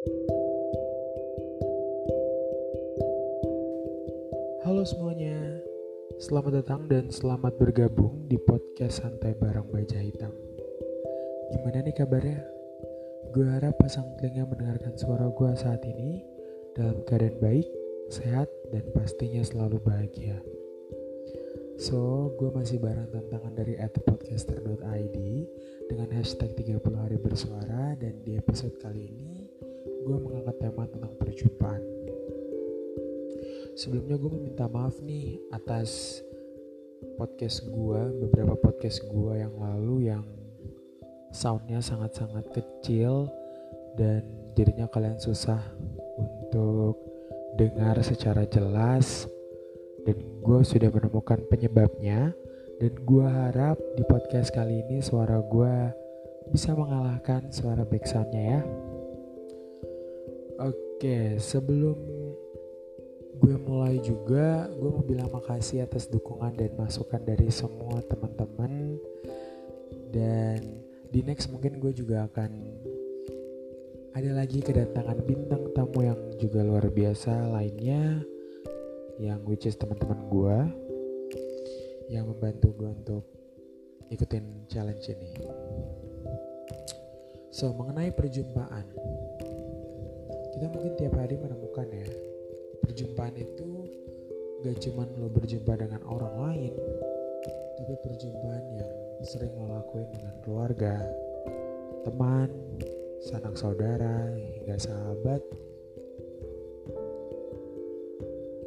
Halo semuanya, selamat datang dan selamat bergabung di podcast santai bareng baja hitam. Gimana nih kabarnya? Gue harap pasang telinga mendengarkan suara gue saat ini dalam keadaan baik, sehat, dan pastinya selalu bahagia. So, gue masih bareng tantangan dari @podcaster.id dengan hashtag 30 hari bersuara dan di episode kali ini gue mengangkat tema tentang perjumpaan. Sebelumnya gue meminta maaf nih atas podcast gue, beberapa podcast gue yang lalu yang soundnya sangat-sangat kecil dan jadinya kalian susah untuk dengar secara jelas. Dan gue sudah menemukan penyebabnya. Dan gue harap di podcast kali ini suara gue bisa mengalahkan suara backsoundnya ya oke sebelum gue mulai juga gue mau bilang makasih atas dukungan dan masukan dari semua teman-teman dan di next mungkin gue juga akan ada lagi kedatangan bintang tamu yang juga luar biasa lainnya yang which is teman-teman gue yang membantu gue untuk ikutin challenge ini. So mengenai perjumpaan, kita mungkin tiap hari menemukan ya perjumpaan itu gak cuman lo berjumpa dengan orang lain, tapi perjumpaan yang sering lo lakuin dengan keluarga, teman, sanak saudara, hingga sahabat.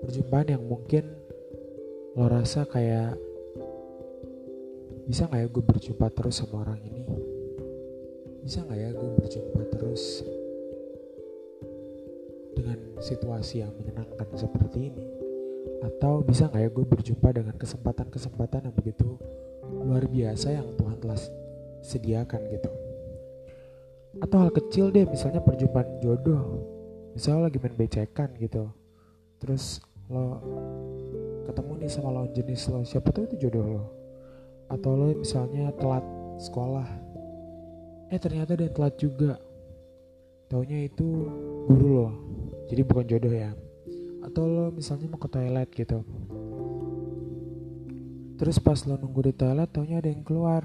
Perjumpaan yang mungkin lo rasa kayak bisa gak ya gue berjumpa terus sama orang ini? Bisa gak ya gue berjumpa terus dengan situasi yang menyenangkan seperti ini? Atau bisa gak ya gue berjumpa dengan kesempatan-kesempatan yang begitu luar biasa yang Tuhan telah sediakan gitu? Atau hal kecil deh misalnya perjumpaan jodoh. Misalnya lagi main becekan gitu. Terus lo ketemu nih sama lawan jenis lo. Siapa tahu itu jodoh lo. Atau lo misalnya telat sekolah. Eh ternyata dia telat juga. Taunya itu guru lo jadi bukan jodoh ya. Atau lo misalnya mau ke toilet gitu. Terus pas lo nunggu di toilet taunya ada yang keluar.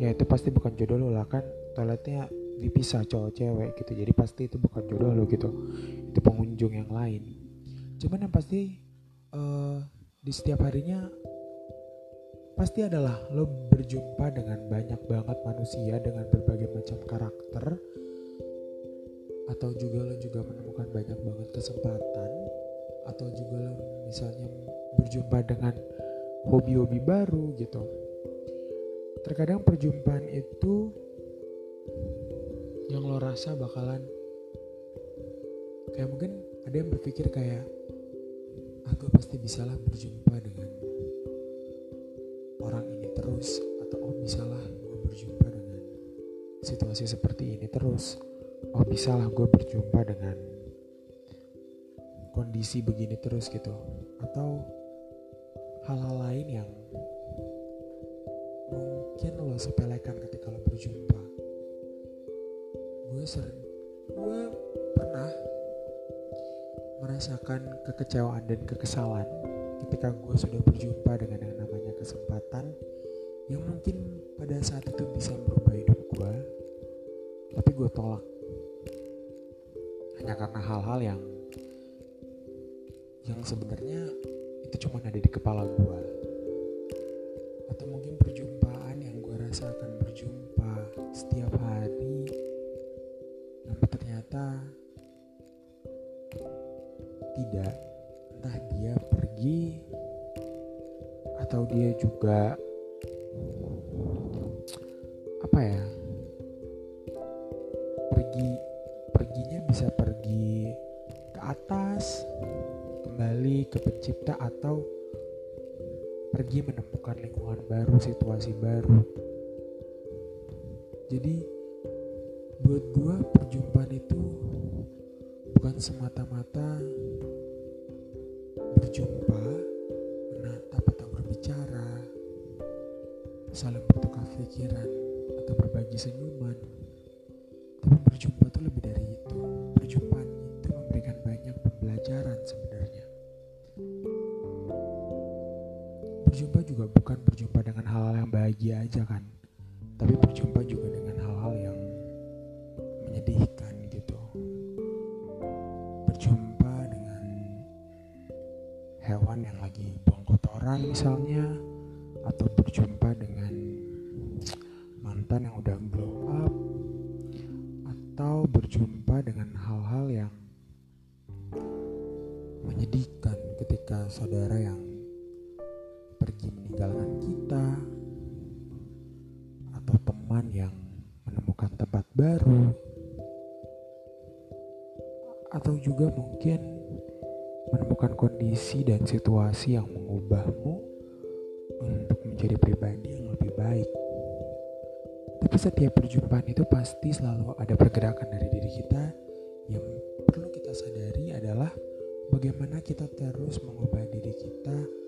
Ya itu pasti bukan jodoh lo lah kan. Toiletnya dipisah cowok cewek gitu. Jadi pasti itu bukan jodoh lo gitu. Itu pengunjung yang lain. Cuman yang pasti uh, Di setiap harinya Pasti adalah lo berjumpa dengan banyak banget manusia Dengan berbagai macam karakter Atau juga lo juga menemukan banyak banget kesempatan. Atau juga lo misalnya berjumpa dengan hobi-hobi baru gitu. Terkadang perjumpaan itu yang lo rasa bakalan kayak mungkin ada yang berpikir kayak aku pasti bisalah berjumpa dengan orang ini terus. Atau oh bisalah gue berjumpa dengan situasi seperti ini terus oh bisalah gue berjumpa dengan kondisi begini terus gitu. Atau hal-hal lain yang mungkin lo sepelekan ketika lo berjumpa. Gue sering gue pernah merasakan kekecewaan dan kekesalan ketika gue sudah berjumpa dengan yang namanya kesempatan yang mungkin pada saat itu bisa merubah hidup gue tapi gue tolak hanya karena hal-hal yang yang sebenarnya itu cuma ada di kepala gue atau mungkin perjumpaan yang gue rasa akan berjumpa setiap hari. Tapi ternyata tidak. Entah dia pergi atau dia juga apa ya ke pencipta atau pergi menemukan lingkungan baru, situasi baru. Jadi buat gue perjumpaan itu bukan semata-mata berjumpa, menatap atau berbicara, saling bertukar pikiran atau berbagi senyuman. Tapi berjumpa itu lebih dari itu. Perjumpaan itu memberikan banyak pembelajaran sebenarnya. Juga bukan berjumpa dengan hal-hal yang bahagia aja kan. Tapi berjumpa juga dengan hal-hal yang menyedihkan gitu. Berjumpa dengan hewan yang lagi buang kotoran misalnya atau berjumpa dengan mantan yang udah glow up atau berjumpa dengan hal-hal yang menyedihkan ketika saudara yang meninggalkan kita atau teman yang menemukan tempat baru atau juga mungkin menemukan kondisi dan situasi yang mengubahmu untuk menjadi pribadi yang lebih baik. Tapi setiap perjumpaan itu pasti selalu ada pergerakan dari diri kita yang perlu kita sadari adalah bagaimana kita terus mengubah diri kita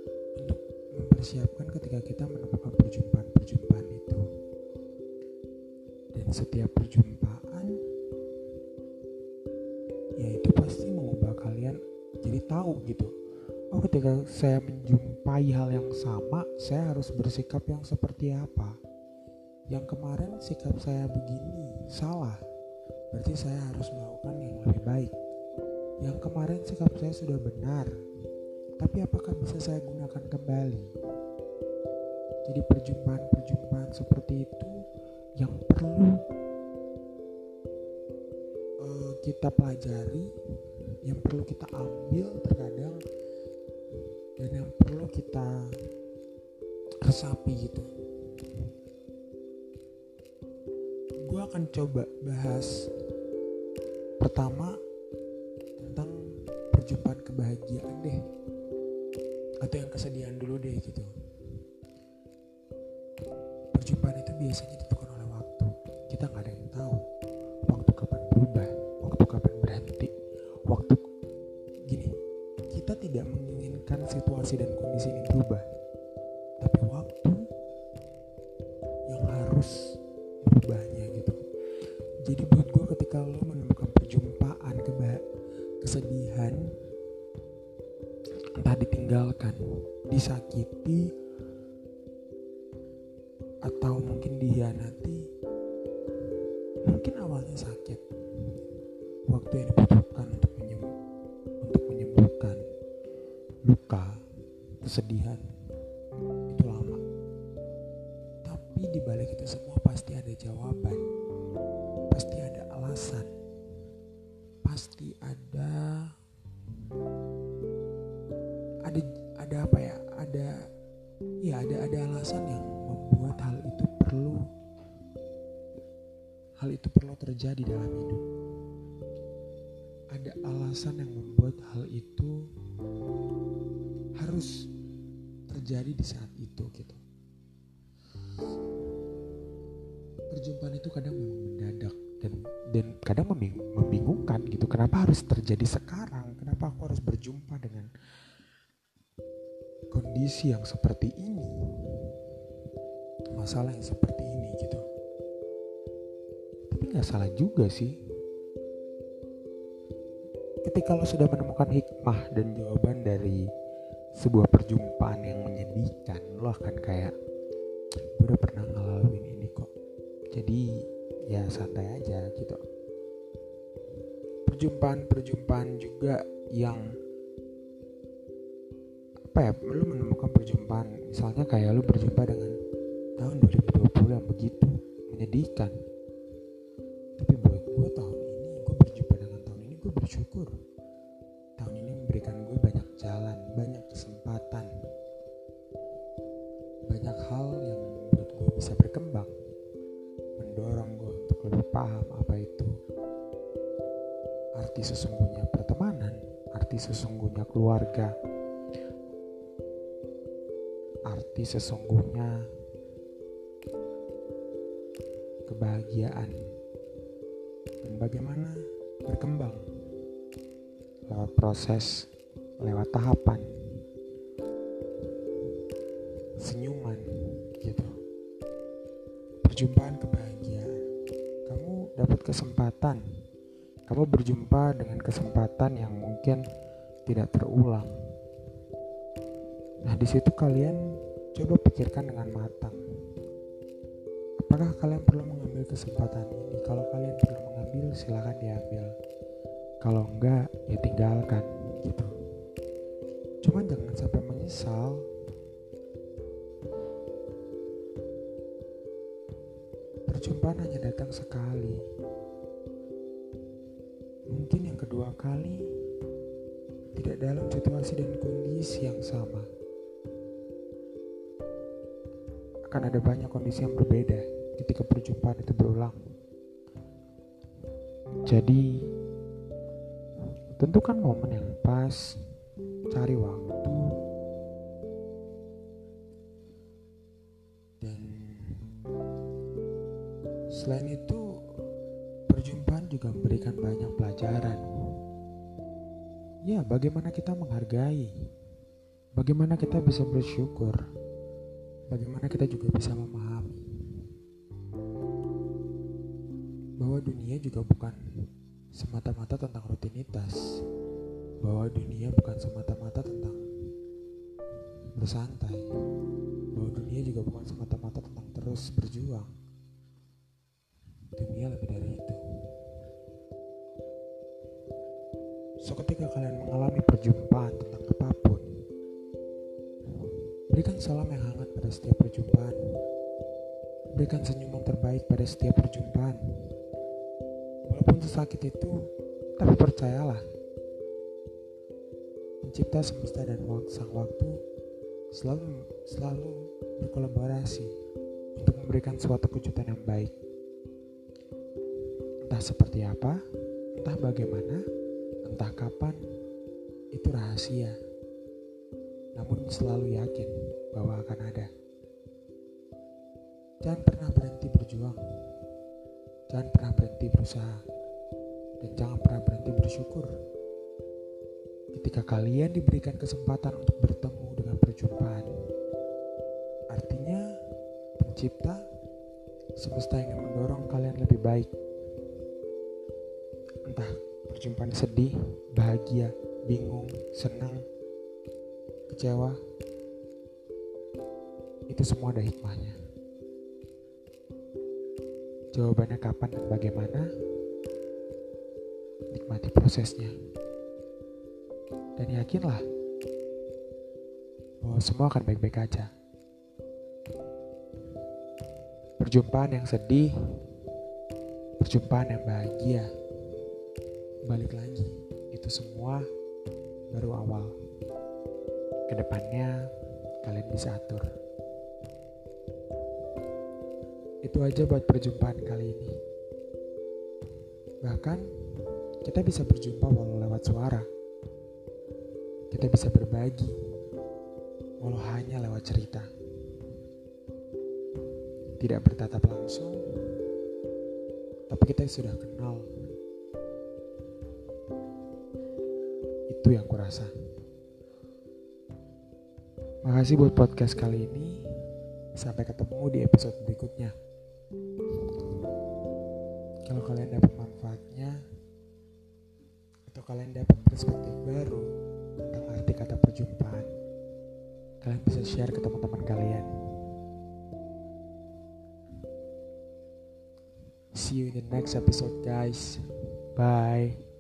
mempersiapkan ketika kita menemukan perjumpaan-perjumpaan itu. Dan setiap perjumpaan ya itu pasti mengubah kalian jadi tahu gitu. Oh ketika saya menjumpai hal yang sama, saya harus bersikap yang seperti apa? Yang kemarin sikap saya begini salah, berarti saya harus melakukan yang lebih baik. Yang kemarin sikap saya sudah benar, tapi apakah bisa saya gunakan kembali? Jadi perjumpaan-perjumpaan seperti itu yang perlu uh, kita pelajari, yang perlu kita ambil terkadang dan yang perlu kita resapi gitu. Gue akan coba bahas pertama tentang perjumpaan kebahagiaan deh atau yang kesedihan dulu deh gitu kesedihan entah ditinggalkan disakiti atau mungkin dihianati mungkin awalnya sakit. Waktu yang dibutuhkan untuk menyembuh, untuk menyembuhkan luka kesedihan itu lama. Tapi di balik itu semua pasti ada jawaban pasti ada alasan pasti ada ada ada apa ya? Ada ya ada ada alasan yang membuat hal itu perlu hal itu perlu terjadi dalam hidup. Ada alasan yang membuat hal itu harus terjadi di saat itu gitu. Perjumpaan itu kadang memang mendadak dan dan kadang membing, membingungkan gitu. Kenapa harus terjadi sekarang? Kenapa aku harus berjumpa dengan kondisi yang seperti ini. Masalah yang seperti ini gitu. Tapi nggak salah juga sih. Ketika lo sudah menemukan hikmah dan jawaban dari sebuah perjumpaan yang menyedihkan lo akan kayak gue udah pernah ngalamin ini kok. Jadi ya santai aja gitu. Perjumpaan-perjumpaan juga yang apa ya lu menemukan perjumpaan. Misalnya kayak lu berjumpa dengan tahun 2020 yang begitu menyedihkan. Tapi buat gue tahun ini gue berjumpa dengan tahun ini gue bersyukur. Tahun ini memberikan gue banyak jalan banyak kesempatan. Banyak hal yang membuat gue bisa berkembang mendorong gue untuk lebih paham apa itu arti sesungguhnya pertemanan arti sesungguhnya keluarga arti sesungguhnya. Kebahagiaan. Dan bagaimana berkembang? Lewat proses lewat tahapan. Senyuman gitu. Perjumpaan kebahagiaan. Kamu dapat kesempatan. Kamu berjumpa dengan kesempatan yang mungkin tidak terulang Nah di situ kalian Coba pikirkan dengan matang. Apakah kalian perlu mengambil kesempatan ini? Kalau kalian perlu mengambil, silahkan diambil. Kalau enggak, ya tinggalkan gitu. Cuman jangan sampai menyesal. Perjumpaan hanya datang sekali. Mungkin yang kedua kali tidak dalam situasi dan kondisi yang sama. Akan ada banyak kondisi yang berbeda ketika perjumpaan itu berulang. Jadi, tentukan momen yang pas, cari waktu, dan selain itu, perjumpaan juga memberikan banyak pelajaran. Ya, bagaimana kita menghargai, bagaimana kita bisa bersyukur, bagaimana kita juga bisa memahami bahwa dunia juga bukan semata-mata tentang rutinitas, bahwa dunia bukan semata-mata tentang bersantai, bahwa dunia juga bukan semata-mata tentang terus berjuang. Dunia lebih dari itu. So ketika kalian mengalami perjumpaan tentang apa pun, berikan salam yang hangat pada setiap perjumpaan. Berikan senyuman terbaik pada setiap perjumpaan. Walaupun sesakit itu, tapi percayalah, pencipta semesta dan sang waktu selalu selalu berkolaborasi untuk memberikan suatu kejutan yang baik. Entah seperti apa, entah bagaimana, entah kapan, itu rahasia. Namun selalu yakin bahwa akan ada. Jangan pernah berhenti berjuang. Jangan pernah berhenti berusaha. Dan jangan pernah berhenti bersyukur. Ketika kalian diberikan kesempatan untuk bertemu dengan perjumpaan. Artinya, pencipta semesta ingin mendorong kalian lebih baik. Entah perjumpaan sedih, bahagia, bingung, senang, kecewa, itu semua ada hikmahnya. Jawabannya kapan dan bagaimana? Nikmati prosesnya. Dan yakinlah bahwa semua akan baik-baik aja. Perjumpaan yang sedih, perjumpaan yang bahagia, balik lagi, itu semua baru awal. Ke depannya kalian bisa atur. Itu aja buat perjumpaan kali ini. Bahkan kita bisa berjumpa walau lewat suara. Kita bisa berbagi walau hanya lewat cerita. Tidak bertatap langsung, tapi kita sudah kenal Itu yang kurasa. Makasih buat podcast kali ini. Sampai ketemu di episode berikutnya. Kalau kalian dapat manfaatnya atau kalian dapat perspektif baru tentang arti kata perjumpaan, kalian bisa share ke teman-teman kalian. See you in the next episode, guys. Bye.